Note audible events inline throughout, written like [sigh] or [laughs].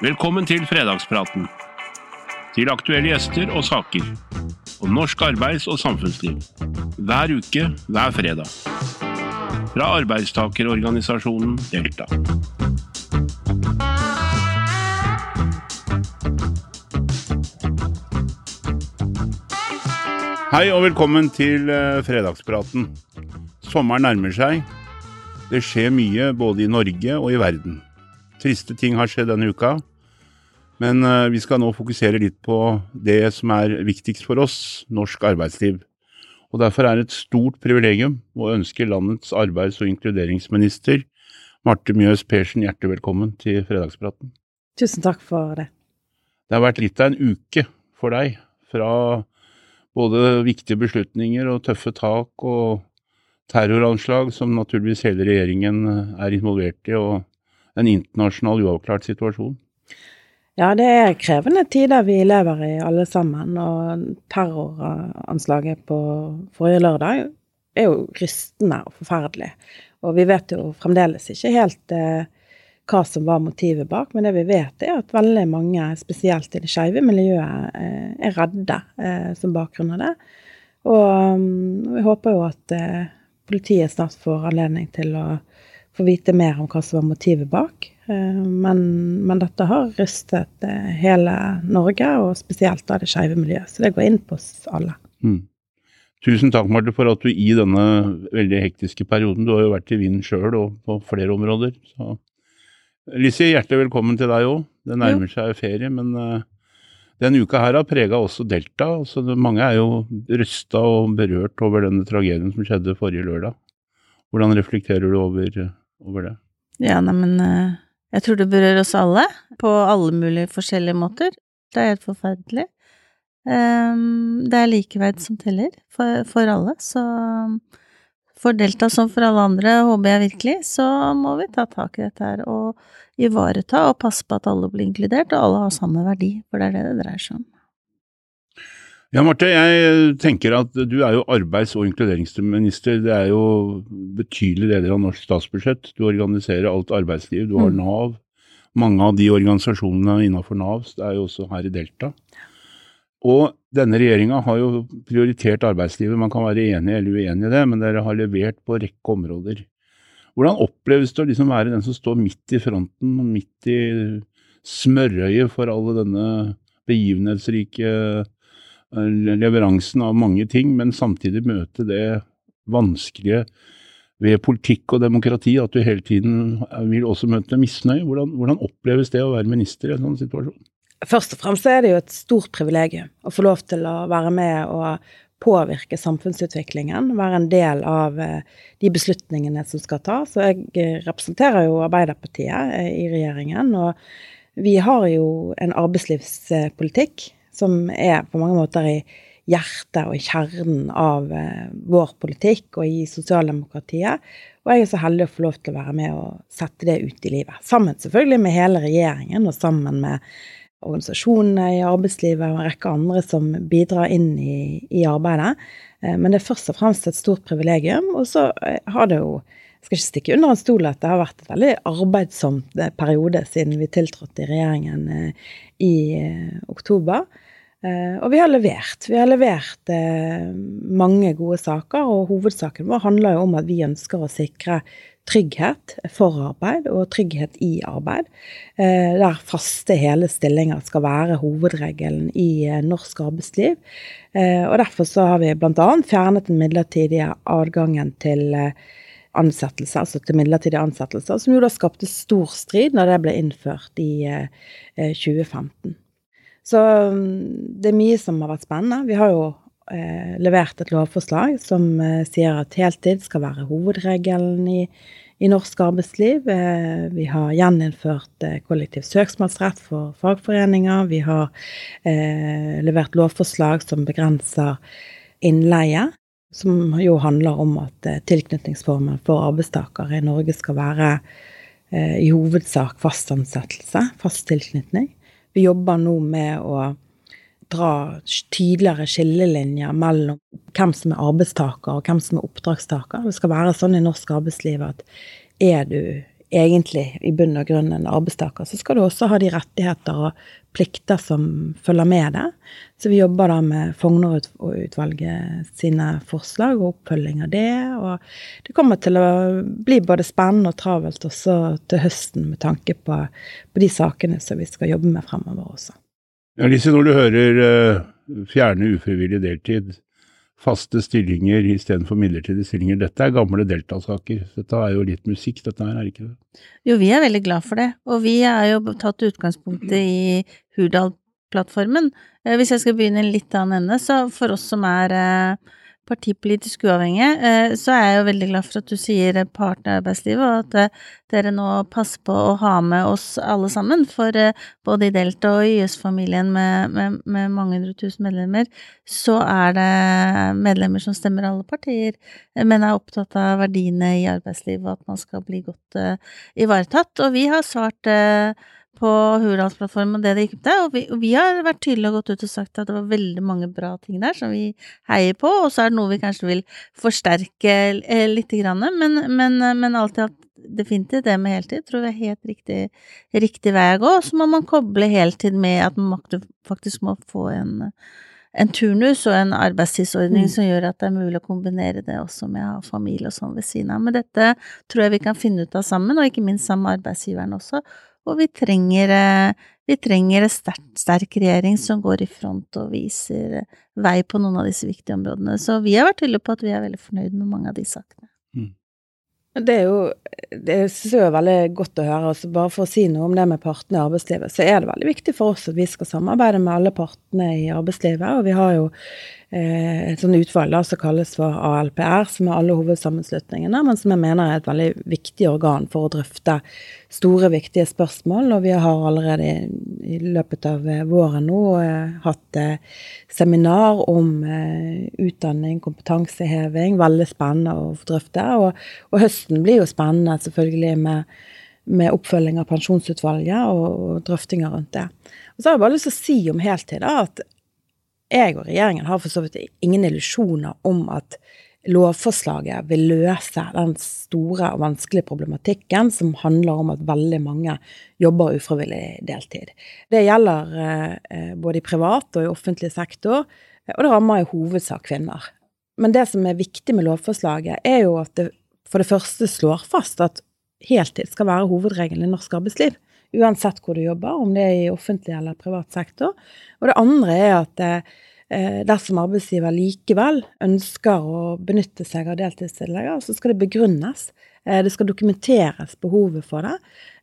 Velkommen til fredagspraten. Til aktuelle gjester og saker. Om norsk arbeids- og samfunnsliv. Hver uke, hver fredag. Fra arbeidstakerorganisasjonen Delta. Hei og velkommen til eh, fredagspraten. Sommeren nærmer seg. Det skjer mye både i Norge og i verden. Triste ting har skjedd denne uka. Men eh, vi skal nå fokusere litt på det som er viktigst for oss, norsk arbeidsliv. Og Derfor er det et stort privilegium å ønske landets arbeids- og inkluderingsminister Marte Mjøs Persen hjertelig velkommen til fredagspraten. Tusen takk for det. Det har vært litt av en uke for deg. Fra både viktige beslutninger og tøffe tak og terroranslag, som naturligvis hele regjeringen er involvert i, og en internasjonal uavklart situasjon. Ja, det er krevende tider vi lever i alle sammen. Og terroranslaget på forrige lørdag er jo rystende og forferdelig. Og vi vet jo fremdeles ikke helt eh, hva som var motivet bak, men det vi vet er at veldig mange, spesielt i det skeive miljøet, eh, er redde eh, som bakgrunn av det. Og um, vi håper jo at eh, politiet snart får anledning til å få vite mer om hva som var motivet bak. Men, men, dette har rystet hele Norge, og spesielt da det skeive miljøet. Så det går inn på oss alle. Mm. Tusen takk, Marte, for at du i denne veldig hektiske perioden Du har jo vært i vinden sjøl og på flere områder. Så Lissi, hjertelig velkommen til deg òg. Det nærmer jo. seg ferie, men uh, denne uka her har prega også Delta. Det, mange er jo rysta og berørt over denne tragedien som skjedde forrige lørdag. Hvordan reflekterer du over, over det? Ja, neimen eh, Jeg tror det berører oss alle, på alle mulige forskjellige måter. Det er helt forferdelig. Um, det er likeverd som teller for, for alle, så for Delta som for alle andre, håper jeg virkelig, så må vi ta tak i dette her og ivareta og passe på at alle blir inkludert, og alle har samme verdi, for det er det det dreier seg om. Ja, Marte, jeg tenker at du er jo arbeids- og inkluderingsminister. Det er jo betydelige deler av norsk statsbudsjett. Du organiserer alt arbeidsliv, du har mm. Nav. Mange av de organisasjonene innenfor Nav det er jo også her i Delta. Og denne regjeringa har jo prioritert arbeidslivet. Man kan være enig eller uenig i det, men dere har levert på rekke områder. Hvordan oppleves det å liksom være den som står midt i fronten, midt i smørøyet for alle denne begivenhetsrike eh, leveransen av mange ting, men samtidig møte det vanskelige ved politikk og demokrati, at du hele tiden vil også møte misnøye. Hvordan, hvordan oppleves det å være minister i en sånn situasjon? Først og fremst er det jo et stort privilegium å få lov til å være med og påvirke samfunnsutviklingen, være en del av eh, de beslutningene som skal tas. Så jeg eh, representerer jo Arbeiderpartiet eh, i regjeringen, og vi har jo en arbeidslivspolitikk som er på mange måter i hjertet og i kjernen av vår politikk og i sosialdemokratiet. Og jeg er så heldig å få lov til å være med og sette det ut i livet. Sammen selvfølgelig med hele regjeringen og sammen med organisasjonene i arbeidslivet og en rekke andre som bidrar inn i, i, arbeidet. Eh, men det er først og fremst et stort privilegium. Og så eh, har det jo skal ikke stikke under en stol at det har vært en veldig arbeidsomt eh, periode siden vi tiltrådte i regjeringen i oktober. Og vi har levert. Vi har levert mange gode saker, og hovedsaken vår handler jo om at vi ønsker å sikre trygghet for arbeid og trygghet i arbeid. Eh, der faste, hele stillinger skal være hovedregelen i eh, norsk arbeidsliv. Eh, og Derfor så har vi bl.a. fjernet den midlertidige adgangen til ansettelse, altså til midlertidige ansettelser, som jo da skapte stor strid når det ble innført i 2015. Så mm, det er mye som har vært spennende. Vi har jo eh, levert et lovforslag som eh, sier at heltid skal være hovedregelen i, i norsk arbeidsliv. Eh, vi har gjeninnført eh, kollektiv søksmålsrett for fagforeninger. Vi har eh, levert lovforslag som begrenser innleie. Som jo handler om at eh, tilknytningsformen for arbeidstakere i Norge skal være i hovedsak fast ansettelse, fast tilknytning. Vi jobber nå med å dra tydeligere skillelinjer mellom hvem som er arbeidstaker og hvem som er oppdragstaker. Det skal være sånn i norsk arbeidsliv at er du egentlig i bunn og grunn en arbeidstaker, så skal du også ha de rettigheter og plikter som følger med det. Så vi jobber da med Fougner-utvalget sine forslag og oppfølging av det. Og det kommer til å bli både spennende og travelt også til høsten med tanke på, på de sakene som vi skal jobbe med fremover også. Ja, Lise, når du hører uh, fjerne ufrivillig deltid, faste stillinger istedenfor midlertidige stillinger. Dette er gamle Delta-saker. Dette er jo litt musikk, dette her, er det ikke det? Jo, vi er veldig glad for det. Og vi har jo tatt utgangspunktet i Hurdal-plattformen. Eh, hvis jeg skal begynne en litt annen ende, så for oss som er eh, partipolitisk uavhengige, eh, så er jeg jo veldig glad for at du sier partene i arbeidslivet, og at eh, dere nå passer på å ha med oss alle sammen. For eh, både i Delta og i YS-familien med, med, med, mange hundre tusen medlemmer, så er det medlemmer som stemmer alle partier, men er opptatt av verdiene i arbeidslivet, og at man skal bli godt ivaretatt. Og vi har svart på Hurdalsplattformen det det gikk til. Og vi, og vi, har vært tydelige og gått ut og sagt at det var veldig mange bra ting der som vi heier på, og så er det noe vi kanskje vil forsterke eh, lite grann. Men, men, men alt i alt definitivt det med heltid tror jeg er helt riktig, riktig vei å gå. Og så må man koble heltid med at man faktisk må få en, en turnus og en arbeidstidsordning mm. som gjør at det er mulig å kombinere det også med å ha familie og sånn ved siden av. Men dette tror jeg vi kan finne ut av sammen, og ikke minst sammen med arbeidsgiveren også og vi trenger, eh, vi trenger en sterk, sterk regjering som går i front og viser vei på noen av disse viktige områdene. Så vi har vært tydelige på at vi er veldig fornøyd med mange av de sakene. Mm. Det er jo det synes jeg er veldig godt å høre. altså Bare for å si noe om det med partene i arbeidslivet, så er det veldig viktig for oss at vi skal samarbeide med alle partene i arbeidslivet. Og vi har jo et sånt utvalg da, som kalles for ALPR, som er alle hovedsammenslutningene, men som jeg mener er et veldig viktig organ for å drøfte store, viktige spørsmål. Og vi har allerede i, løpet av eh, våren nå eh, hatt eh, seminar om eh, utdanning, kompetanseheving. Veldig spennende å drøfte. Og, og, høsten blir jo spennende, selvfølgelig, med, med oppfølging av pensjonsutvalget og drøftinger rundt det. Og så har jeg bare lyst til å si om heltid da, at jeg og regjeringen har for så vidt ingen illusjoner om at lovforslaget vil løse den store og vanskelige problematikken som handler om at veldig mange jobber ufrivillig deltid. Det gjelder eh, både i privat og i offentlig sektor, og det rammer i hovedsak kvinner. Men det som er viktig med lovforslaget, er jo at det for det første slår fast at heltid skal være hovedregelen i norsk arbeidsliv. Uansett hvor du jobber, om det er i offentlig eller privat sektor. Og det andre er at eh, dersom arbeidsgiver likevel ønsker å benytte seg av deltidsstillinger, så skal det begrunnes. Eh, det skal dokumenteres behovet for det.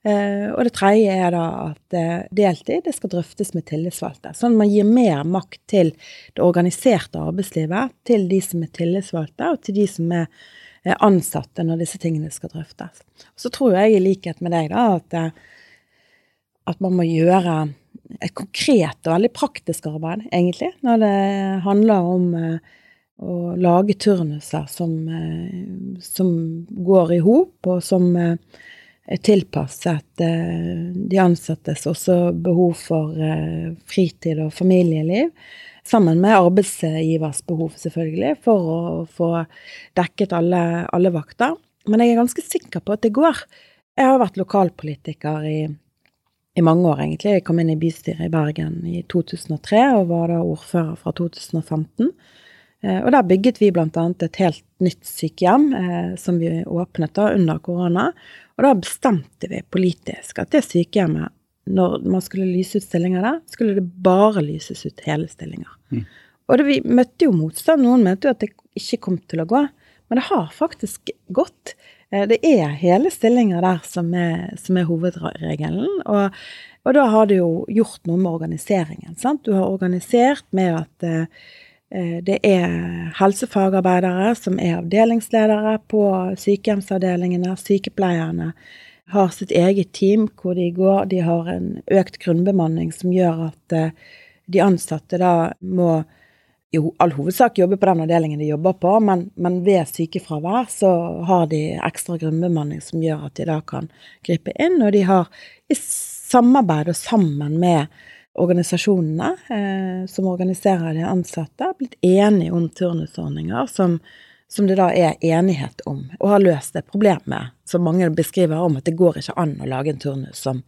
Eh, og det tredje er da at eh, deltid det skal drøftes med tillitsvalgte. Sånn at man gir mer makt til det organiserte arbeidslivet, til de som er tillitsvalgte, og til de som er ansatte når disse tingene skal drøftes. Så tror jeg i likhet med deg da at, at man må gjøre et konkret og veldig praktisk arbeid, egentlig, når det handler om eh, å lage turnuser som, eh, som går i hop, og som eh, er tilpasset de ansattes også behov for fritid og familieliv. Sammen med arbeidsgivers behov, selvfølgelig, for å få dekket alle, alle vakter. Men jeg er ganske sikker på at det går. Jeg har vært lokalpolitiker i i mange år, egentlig. Jeg kom inn i bystyret i Bergen i 2003 og var da ordfører fra 2015. Eh, og der bygget vi bl.a. et helt nytt sykehjem eh, som vi åpnet da under korona. Og da bestemte vi politisk at det sykehjemmet, når man skulle lyse ut stillinger der, skulle det bare lyses ut hele stillinger. Mm. Og det, vi møtte jo motstand. Noen mente jo at det ikke kom til å gå. Men det har faktisk gått. Eh, det er hele stillinger der som er, som er hovedregelen. Og, og, da har du jo gjort noe med organiseringen. Sant? Du har organisert med at eh, eh, det er helsefagarbeidere som er avdelingsledere på sykehjemsavdelingene. Sykepleierne har sitt eget team hvor de går. De har en økt grunnbemanning som gjør at de ansatte da må all hovedsak jobber på den avdelingen de jobber på, men, men ved sykefravær så har de ekstra grunnbemanning som gjør at de da kan gripe inn. Og de har i samarbeid og sammen med organisasjonene eh, som organiserer de ansatte, blitt enige om turnusordninger som, som det da er enighet om, og har løst det problemet som mange beskriver om at det går ikke an å lage en turnus som,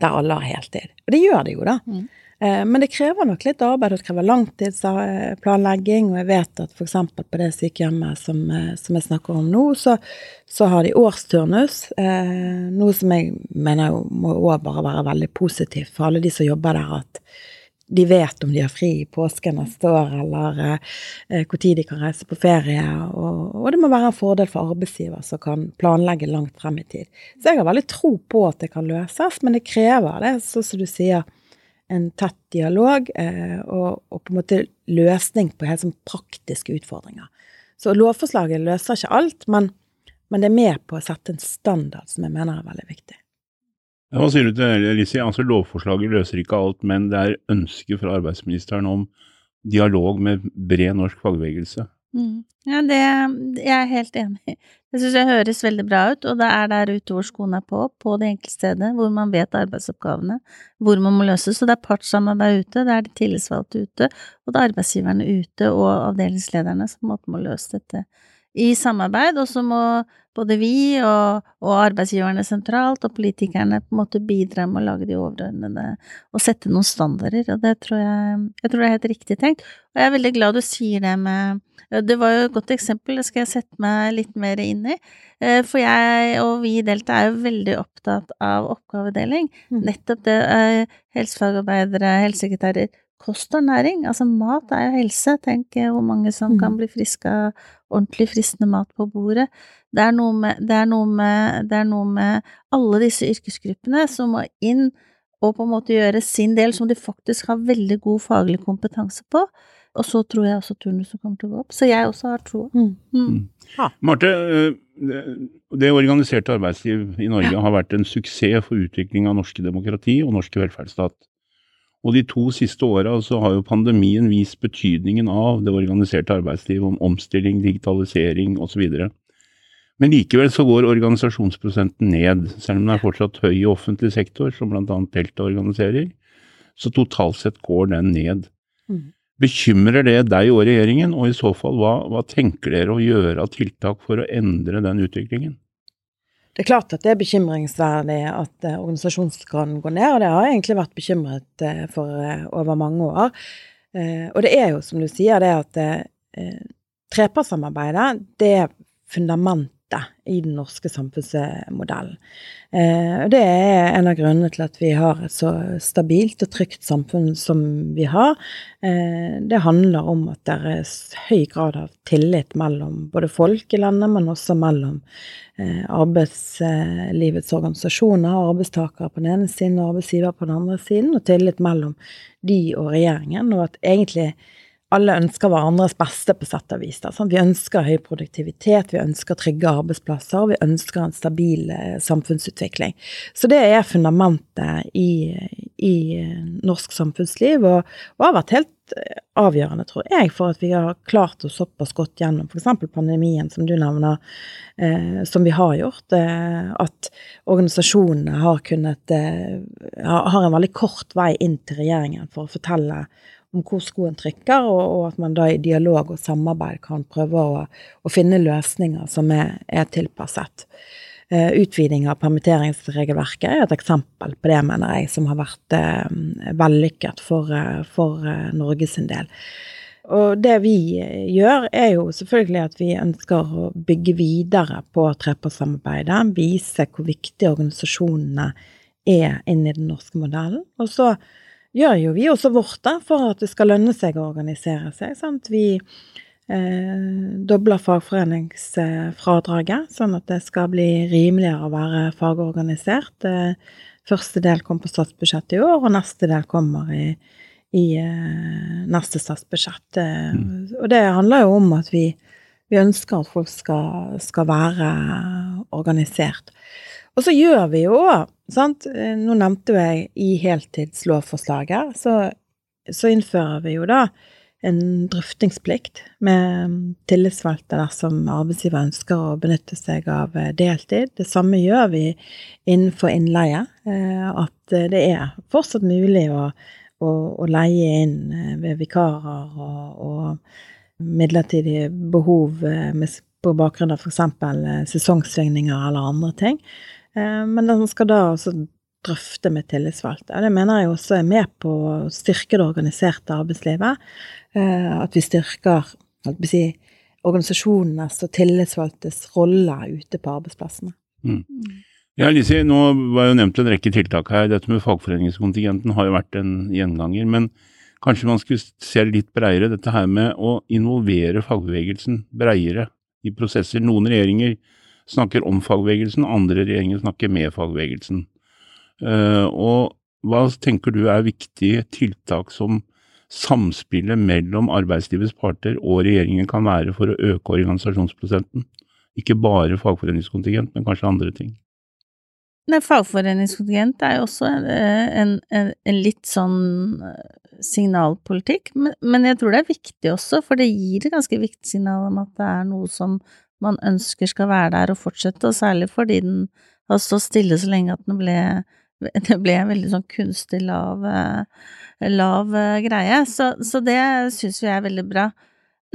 der alle har heltid. Og det gjør det jo, da. Mm. Eh, men det krever nok litt arbeid, og det krever langtidsplanlegging. Og jeg vet at f.eks. på det sykehjemmet som, eh, som, jeg snakker om nå, så, så har de årsturnus. Eh, noe som jeg mener må òg bare være veldig positivt for alle de som jobber der. at de vet om de har fri i påsken neste år, eller eh, tid de kan reise på ferie. Og, og, det må være en fordel for arbeidsgiver som kan planlegge langt frem i tid. Så jeg har veldig tro på at det kan løses, men det krever det, sånn som du sier, en tett dialog eh, og, og, på en måte løsning på helt sånn praktiske utfordringer. Så lovforslaget løser ikke alt, men, men det er med på å sette en standard som jeg mener er veldig viktig. Hva sier du til det, Lissi? Altså, lovforslaget løser ikke alt, men det er ønske fra arbeidsministeren om dialog med bred norsk fagbevegelse. Mm. Ja, det jeg er helt enig. i. Det syns jeg høres veldig bra ut, og det er der ute hvor skoen er på, på det enkeltstedet, hvor man vet arbeidsoppgavene, hvor man må løses. Så det er partssamarbeid ute, det er de tillitsvalgte ute, og det er arbeidsgiverne ute og avdelingslederne som må løse dette i samarbeid, og så må både vi og, og, arbeidsgiverne sentralt og politikerne på en måte bidra med å lage de overordnede og sette noen standarder, og det tror jeg, jeg tror det er helt riktig tenkt. Og jeg er veldig glad du sier det med Det var jo et godt eksempel, det skal jeg sette meg litt mer inn i. Eh, for jeg og vi i Delta er jo veldig opptatt av oppgavedeling. Mm. Nettopp det eh, helsefagarbeidere, helsesekretærer kost og næring. Altså, mat er jo helse. Tenk hvor mange som kan mm. bli friske av ordentlig fristende mat på bordet. Det er, noe med, det, er med, det er noe med, alle disse yrkesgruppene som må inn og på en måte gjøre sin del, som de faktisk har veldig god faglig kompetanse på. Og så tror jeg også turnusen kommer til å gå opp. Så jeg også har troa. Mm. Mm. Marte, eh, det organiserte arbeidsliv i Norge har vært en suksess for utvikling av norske demokrati og norsk velferdsstat. Og de to siste åra så har jo pandemien vist betydningen av det organiserte arbeidslivet, om omstilling, digitalisering osv. Men likevel så går organisasjonsprosenten ned, selv om den er fortsatt høy i offentlig sektor, som bl.a. Delta organiserer. Så totalt sett går den ned. Mm. Bekymrer det deg og regjeringen, og i så fall, hva, hva tenker dere å gjøre av tiltak for å endre den utviklingen? Det er klart at det er bekymringsverdig at eh, organisasjonsgraden går ned, og det har jeg egentlig vært bekymret eh, for eh, over mange år. Og det er jo som du sier, det at trepartssamarbeidet, det er fundament i den norske samfunnsmodellen. Eh, det er en av grunnene til at vi har et så stabilt og trygt samfunn som vi har. Eh, det handler om at det er høy grad av tillit mellom både folk i landet, men også mellom eh, arbeidslivets organisasjoner, arbeidstakere på den ene siden og arbeidsgiver på den andre siden, og tillit mellom de og regjeringen. og at egentlig alle ønsker hverandres beste, på sett og vis. Vi ønsker høy produktivitet, vi ønsker trygge arbeidsplasser, vi ønsker en stabil eh, samfunnsutvikling. Så det er fundamentet i, i norsk samfunnsliv, og, og, har vært helt eh, avgjørende, tror jeg, for at vi har klart oss såpass godt gjennom f.eks. pandemien, som du nevner, eh, som vi har gjort. Eh, at organisasjonene har kunnet eh, har en veldig kort vei inn til regjeringen for å fortelle om hvor skoen trykker, og, og, at man da i dialog og samarbeid kan prøve å, å finne løsninger som er, er tilpasset. Uh, utviding av permitteringsregelverket er et eksempel på det, mener jeg, som har vært uh, vellykket for, uh, for Norge sin del. Og det vi gjør, er jo selvfølgelig at vi ønsker å bygge videre på trepartssamarbeidet. Vise hvor viktige organisasjonene er inn i den norske modellen. Og så gjør jo vi også vårt da, for at det skal lønne seg å organisere seg. Sant? Vi eh, dobler fagforeningsfradraget, sånn at det skal bli rimeligere å være fagorganisert. Eh, første del kom på statsbudsjettet i år, og neste del kommer i, i eh, neste statsbudsjett. Eh, mm. Og det handler jo om at vi, vi ønsker at folk skal, skal være organisert. Og så gjør vi jo sant? Nå nevnte jeg i heltidslovforslaget, så, så innfører vi jo da en drøftingsplikt med tillitsvalgte dersom arbeidsgiver ønsker å benytte seg av eh, deltid. Det samme gjør vi innenfor innleie. Eh, at det er fortsatt mulig å, å, å leie inn eh, ved vikarer og, og midlertidige behov eh, med, på bakgrunn av f.eks. Eh, sesongsvingninger eller andre ting. Eh, men den skal da også drøfte med tillitsvalgte. Det mener jeg også er med på å styrke det organiserte arbeidslivet. At vi styrker si, organisasjonenes og tillitsvalgtes rolle ute på arbeidsplassene. Mm. Ja, Lise, nå var jo nevnt en rekke tiltak her. Dette med fagforeningskontingenten har jo vært en gjenganger. Men kanskje man skulle se litt bredere dette her med å involvere fagbevegelsen bredere i prosesser. Noen regjeringer snakker om fagbevegelsen, andre regjeringer snakker med fagbevegelsen. Uh, og hva tenker du er viktige tiltak som samspillet mellom arbeidslivets parter og regjeringen kan være for å øke organisasjonsprosenten? Ikke bare fagforeningskontingent, men kanskje andre ting? Nei, fagforeningskontingent er jo også en, en, en, en litt sånn eh, signalpolitikk, men, men, jeg tror det er viktig også, for det gir et ganske viktig signal om at det er noe som man ønsker skal være der og fortsette, og særlig fordi den har stått stille så lenge at den ble [laughs] det ble en veldig sånn kunstig lav, lav greie, så, så det syns vi er veldig bra.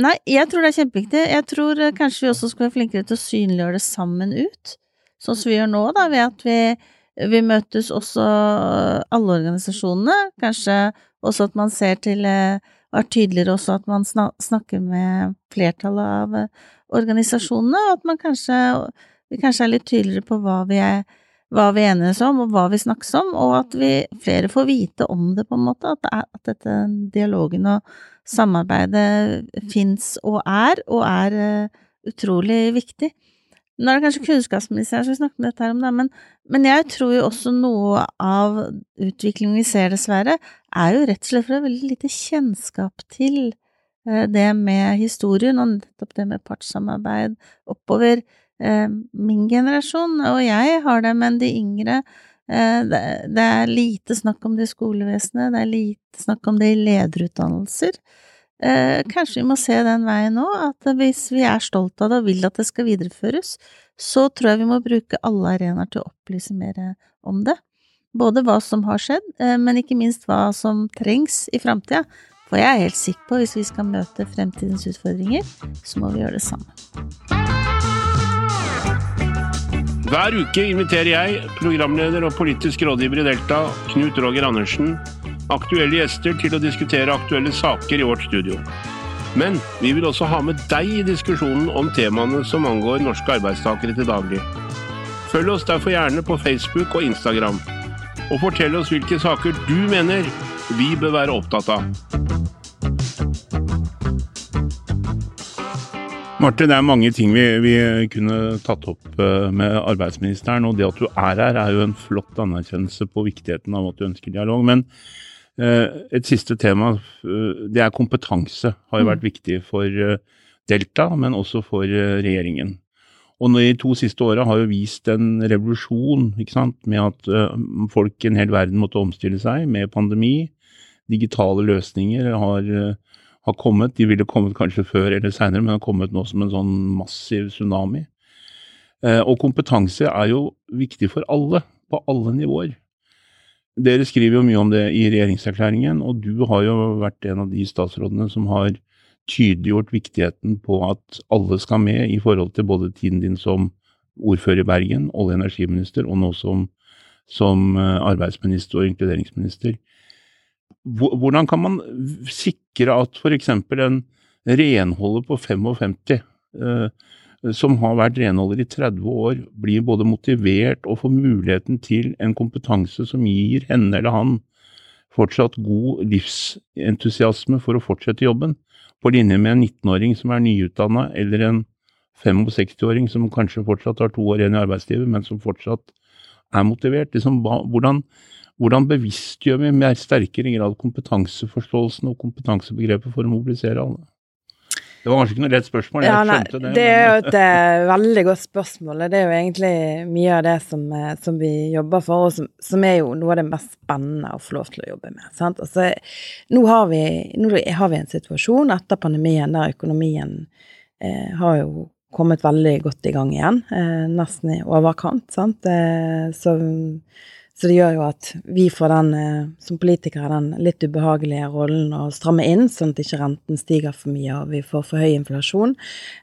Nei, jeg tror det er kjempeviktig. Jeg tror kanskje vi også skal være flinkere til å synliggjøre det sammen ut sånn som vi gjør nå, da, ved at vi, vi møtes også alle organisasjonene, kanskje også at man ser til er tydeligere også at man snakker med flertallet av eh, organisasjonene, og at man kanskje, vi kanskje er litt tydeligere på hva vi er hva vi enes om, og hva vi snakkes om, og at vi flere får vite om det, på en måte. At, at dette dialogen og samarbeidet fins og er, og er uh, utrolig viktig. Nå er det kanskje kunnskapsministeren som snakker om dette, her om det, men, men jeg tror jo også noe av utviklingen vi ser, dessverre, er jo rett og slett for det er veldig lite kjennskap til eh, det med historien, og nettopp det med partssamarbeid oppover eh, min generasjon, og jeg har det, men de yngre eh, det, er lite snakk om det i skolevesenet, det er lite snakk om det i lederutdannelser. Eh, kanskje vi må se den veien nå, at hvis vi er stolt av det og vil at det skal videreføres, så tror jeg vi må bruke alle arenaer til å opplyse mer om det. Både hva som har skjedd, eh, men ikke minst hva som trengs i framtida. For jeg er helt sikker på at hvis vi skal møte fremtidens utfordringer, så må vi gjøre det samme. Hver uke inviterer jeg, programleder og politisk rådgiver i Delta, Knut Roger Andersen, aktuelle gjester til å diskutere aktuelle saker i vårt studio. Men vi vil også ha med deg i diskusjonen om temaene som angår norske arbeidstakere til daglig. Følg oss derfor gjerne på Facebook og Instagram, og fortell oss hvilke saker du mener vi bør være opptatt av. Marte, det er mange ting vi, vi, kunne tatt opp eh, med arbeidsministeren. Og det at du er her, er jo en flott anerkjennelse på viktigheten av at du ønsker dialog. Men et siste tema, eh, det er kompetanse. Har jo vært mm. viktig for eh, Delta, men også for regjeringen. Og de to siste åra har jo vist en revolusjon ikke sant? med at folk i en hel verden måtte omstille seg med pandemi. Digitale løsninger har, har kommet. De ville kommet kanskje før eller seinere, men har kommet nå som en sånn massiv tsunami. Og kompetanse er jo viktig for alle, på alle nivåer. Dere skriver jo mye om det i regjeringserklæringen, og du har jo vært en av de statsrådene som har tydeliggjort viktigheten på at alle skal med i forhold til både tiden din som ordfører i Bergen, olje- og energiminister, og nå som, som eh, arbeidsminister og inkluderingsminister. Hvordan kan man sikre at f.eks. en renholder på 55 eh, som har vært renholder i 30 år, blir både motivert og får muligheten til en kompetanse som gir henne eller han fortsatt god livsentusiasme for å fortsette jobben, på linje med en 19-åring som er nyutdanna, eller en 65-åring som kanskje fortsatt har to år igjen i arbeidslivet, men som fortsatt er motivert. Liksom, hvordan, hvordan bevisstgjør vi mer sterkere grad kompetanseforståelsen og kompetansebegrepet for å mobilisere alle? Det var kanskje ikke noe rett spørsmål, jeg ja, nei, skjønte det. Det er jo et uh, veldig godt spørsmål. Det er jo egentlig mye av det som, uh, som vi jobber for, og som, som, er jo noe av det mest spennende å få lov til å jobbe med. Sant? Altså, nå, har vi, nå har vi en situasjon etter pandemien der økonomien uh, har jo kommet veldig godt i gang igjen. nesten i overkant. Sant? så Så det gjør jo at vi får den, eh, som politikere, den litt ubehagelige rollen å stramme inn, sånn at ikke renten stiger for mye og vi får for høy inflasjon.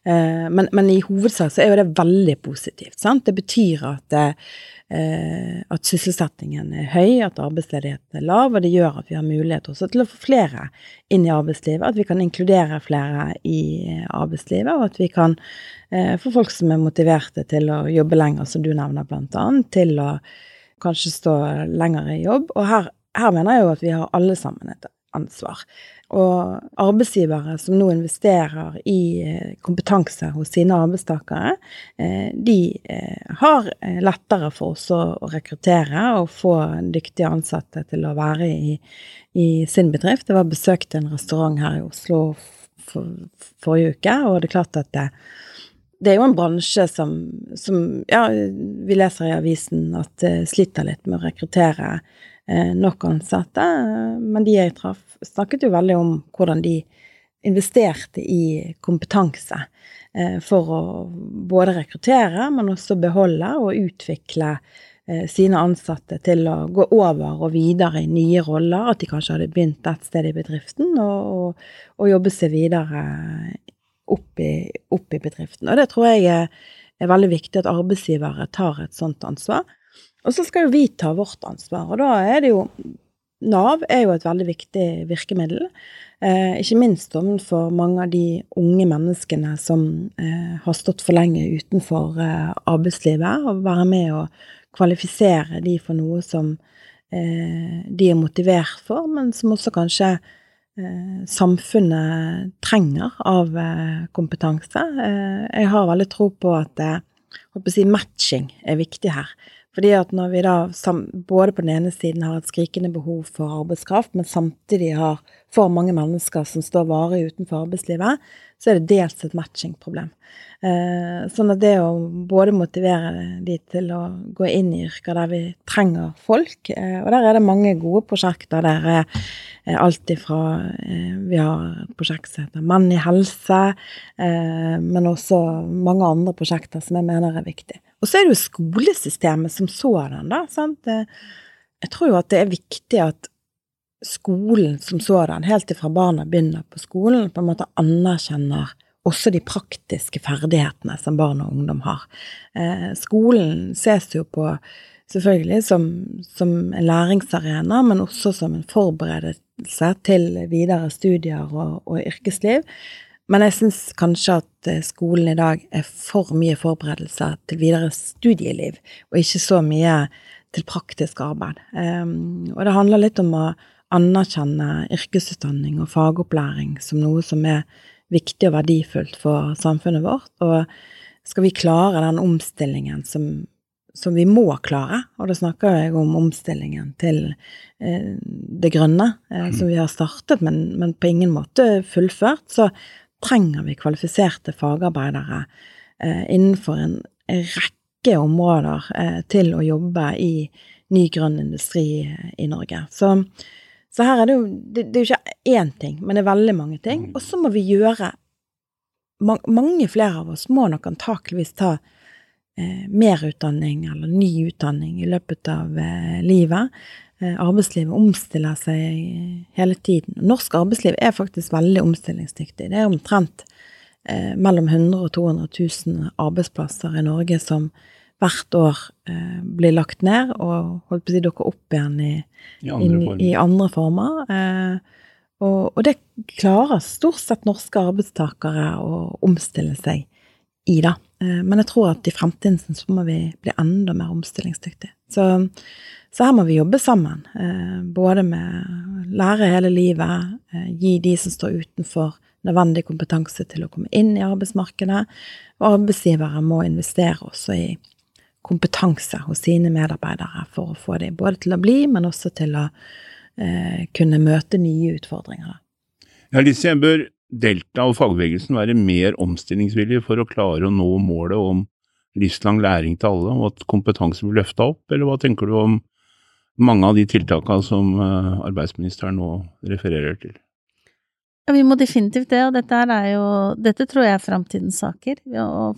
Eh, men, men i hovedsak så er jo det veldig positivt. Sant? Det betyr at, det, at sysselsettingen er høy, at arbeidsledigheten er lav, og det gjør at vi har mulighet også til å få flere inn i arbeidslivet. At vi kan inkludere flere i arbeidslivet, og at vi kan få folk som er motiverte til å jobbe lenger, som du nevner blant annet, til å kanskje stå lenger i jobb. Og her, her mener jeg jo at vi har alle sammen et ansvar. Og arbeidsgivere som nå investerer i eh, kompetanse hos sine arbeidstakere, eh, de eh, har lettere for oss å rekruttere og få dyktige ansatte til å være i, i sin bedrift. Jeg var besøkt en restaurant her i Oslo for, forrige uke, og det er klart at det, det er jo en bransje som, som, ja, vi leser i avisen at uh, sliter litt med å rekruttere uh, nok ansatte. Men de jeg traff, snakket jo veldig om hvordan de investerte i kompetanse uh, for å både rekruttere, men også beholde og utvikle sine ansatte til å gå over og videre i nye roller. At de kanskje hadde begynt et sted i bedriften og, og, og jobbe seg videre opp i, opp i bedriften. Og det tror jeg er, er, veldig viktig at arbeidsgivere tar et sånt ansvar. Og så skal jo vi ta vårt ansvar, og da er det jo Nav er jo et veldig viktig virkemiddel. Eh, ikke minst overfor mange av de unge menneskene som eh, har stått for lenge utenfor eh, arbeidslivet, og være med å kvalifisere de for noe som eh, de er motivert for, men som også kanskje samfunnet trenger av eh, kompetanse. Eh, jeg har veldig tro på at si, matching er viktig her. Fordi at når vi da både på den ene siden har et skrikende behov for arbeidskraft, men samtidig har for mange mennesker som står varig utenfor arbeidslivet, så er det dels et matchingproblem. Eh, sånn at det å både motivere de til å gå inn i yrker der vi trenger folk, eh, og der er det mange gode prosjekter. Der er eh, alt ifra Vi har et prosjekt som heter Menn i helse, men også mange andre prosjekter som jeg mener er viktig. Og så er det jo skolesystemet som sådan, da. sant? Jeg tror jo at det er viktig at skolen som sådan, helt ifra barna begynner på skolen, på en måte anerkjenner også de praktiske ferdighetene som barn og ungdom har. Eh, skolen ses jo på selvfølgelig som, som, en læringsarena, men også som en forberedelse til videre studier og, og yrkesliv. Men jeg syns kanskje at eh, skolen i dag er for mye forberedelse til videre studieliv, og ikke så mye til praktisk arbeid. Um, og det handler litt om å anerkjenne yrkesutdanning og fagopplæring som noe som er viktig og verdifullt for samfunnet vårt. Og skal vi klare den omstillingen som, som vi må klare, og da snakker jeg om omstillingen til eh, det grønne, eh, som vi har startet, men, men, på ingen måte fullført, så trenger vi kvalifiserte fagarbeidere eh, innenfor en rekke områder eh, til å jobbe i ny grønn industri i Norge. Så så her er det jo det, det er jo ikke én ting, men det er veldig mange ting. Mm. Og så må vi gjøre Mange flere av oss må nok antakeligvis ta eh, mer utdanning eller ny utdanning i løpet av eh, livet. Eh, arbeidslivet omstiller seg hele tiden. Norsk arbeidsliv er faktisk veldig omstillingsdyktig. Det er omtrent eh, mellom 100 og 200 000 arbeidsplasser i Norge som hvert år eh, blir lagt ned og holdt på å si dukker opp igjen i, I andre former. I andre former. Eh, og, og, det klarer stort sett norske arbeidstakere å omstille seg i, da. Eh, men jeg tror at i fremtiden så må vi bli enda mer omstillingsdyktige. Så, så her må vi jobbe sammen. Eh, både med lære hele livet, eh, gi de som står utenfor nødvendig kompetanse til å komme inn i arbeidsmarkedet. Og arbeidsgivere må investere også i kompetanse hos sine medarbeidere for å få dem både til å bli, men også til å eh, kunne møte nye utfordringer. Ja, Lise, bør Delta og fagbevegelsen være mer omstillingsvillige for å klare å nå målet om livslang læring til alle, og at kompetanse blir løfta opp, eller hva tenker du om mange av de tiltakene som uh, arbeidsministeren nå refererer til? Ja, vi må definitivt det, og dette, er jo, dette tror jeg er framtidens saker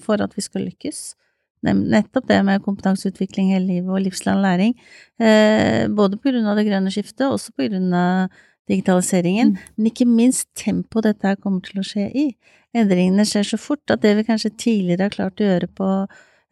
for at vi skal lykkes nettopp det med kompetanseutvikling hele livet og livslang læring. Eh, både av det grønne skiftet, og også på grunn av digitaliseringen, mm. men ikke minst tempoet dette her kommer til å skje i. Endringene skjer så fort at det vi kanskje tidligere har klart å gjøre på,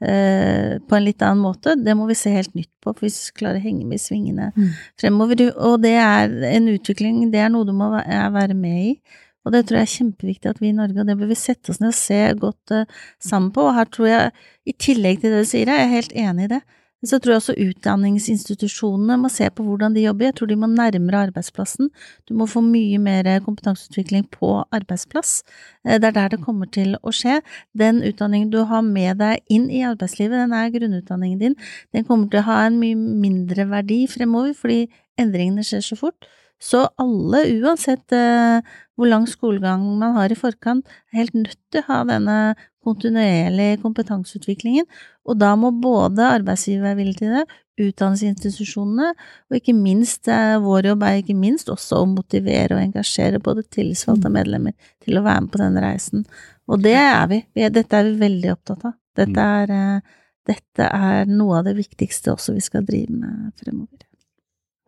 eh, på en litt annen måte, det må vi se helt nytt på, for vi skal klare å henge med i svingene mm. fremover. Og det er en utvikling, det er noe du må være med i. Og det tror jeg er kjempeviktig at vi i Norge, og det bør vi sette oss ned og se godt uh, sammen på. Og her tror jeg, i tillegg til det du sier, jeg er helt enig i det, så tror jeg også utdanningsinstitusjonene må se på hvordan de jobber. Jeg tror de må nærmere arbeidsplassen. Du må få mye mer kompetanseutvikling på arbeidsplass. Eh, det er der det kommer til å skje. Den utdanningen du har med deg inn i arbeidslivet, den er grunnutdanningen din. Den kommer til å ha en mye mindre verdi fremover, fordi endringene skjer så fort. Så alle, uansett eh, hvor lang skolegang man har i forkant, er helt nødt til å ha denne kontinuerlige kompetanseutviklingen, og da må både arbeidsgiver være villig til det, utdanningsinstitusjonene, og ikke minst, eh, vår jobb er ikke minst også å motivere og engasjere både tillitsvalgte og mm. medlemmer til å være med på denne reisen. Og det er vi. Dette er vi veldig opptatt av. Dette mm. er, eh, dette er noe av det viktigste også vi skal drive med fremover.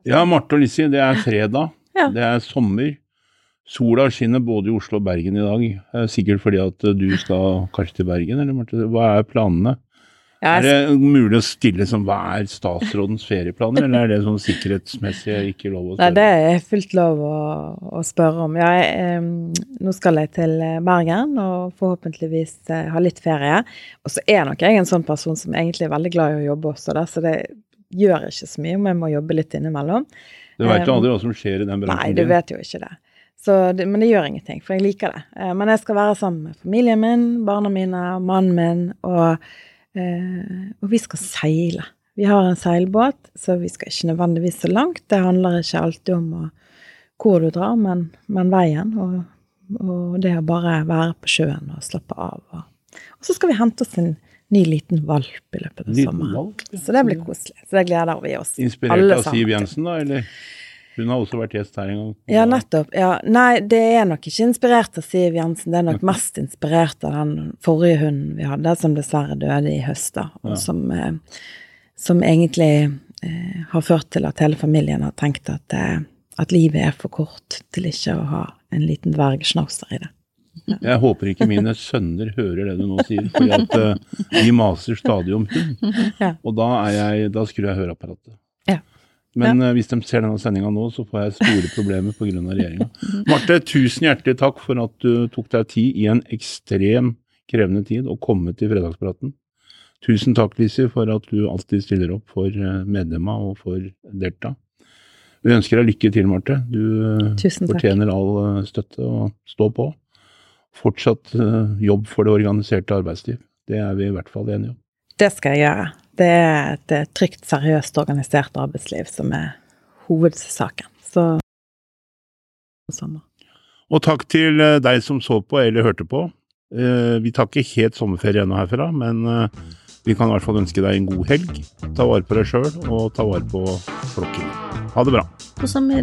Ja, Marte og Lissi, det er fredag. Ja. Det er sommer. Sola skinner både i Oslo og Bergen i dag. Sikkert fordi at du skal kanskje til Bergen, eller Marte? Hva er planene? Ja, er det mulig å stille som hva er statsrådens ferieplaner, eller er det sånn sikkerhetsmessig ikke lov å spørre? Nei, det er fullt lov å, å spørre om. Jeg, nå skal jeg til Bergen og forhåpentligvis eh, ha litt ferie. Og så er nok jeg en sånn person som egentlig er veldig glad i å jobbe også, da, så det gjør ikke så mye om jeg må jobbe litt innimellom. Du veit jo aldri hva som skjer i den bransjen? Nei, du vet jo ikke det. Det, men det gjør ingenting, for jeg liker det. Eh, men jeg skal være sammen med familien min, barna mine, mannen min, og, eh, og vi skal seile. Vi har en seilbåt, så vi skal ikke nødvendigvis så langt. Det handler ikke alltid om hvor du drar, men, men veien. Og, og, det å bare være på sjøen og slappe av. Og, og så skal vi hente oss en ny liten valp i løpet av sommeren. Ja. Så det blir koselig. Så det gleder vi oss Inspirert av Siv Jensen, da, eller? Hun har også vært gjest her en gang. Ja, nettopp. Ja. Nei, det er nok ikke inspirert av Siv Jensen. Det er nok mest inspirert av den forrige hunden vi hadde, som dessverre døde i høst, da. Og ja. som, eh, som, egentlig eh, har ført til at hele familien har tenkt at, eh, at livet er for kort til ikke å ha en liten dvergschnauzer i det. Jeg håper ikke mine sønner hører det du nå sier, for at uh, de maser stadig om hund. Og da, jeg, da, skrur jeg høreapparatet. Ja. Men ja. uh, hvis de ser denne sendinga nå, så får jeg store problemer pga. regjeringa. Marte, tusen hjertelig takk for at du tok deg tid i en ekstrem krevende tid og komme til fredagspraten. Tusen takk, Lise, for at du alltid stiller opp for eh, medlemmer og for Delta. Vi ønsker deg lykke til, Marte. Du fortjener all støtte og stå på fortsatt eh, jobb for det organiserte arbeidsliv. Det er vi i hvert fall enige om. Det skal jeg gjøre. Det er et eh, trygt, seriøst organisert arbeidsliv som er hovedsaken. Så sommer. Og takk til eh, deg som så på eller hørte på. Vi tar ikke helt sommerferie ennå herfra, men vi kan i hvert fall ønske deg en god helg. Ta vare på deg sjøl, og ta vare på flokken. Ha det bra. God sommer.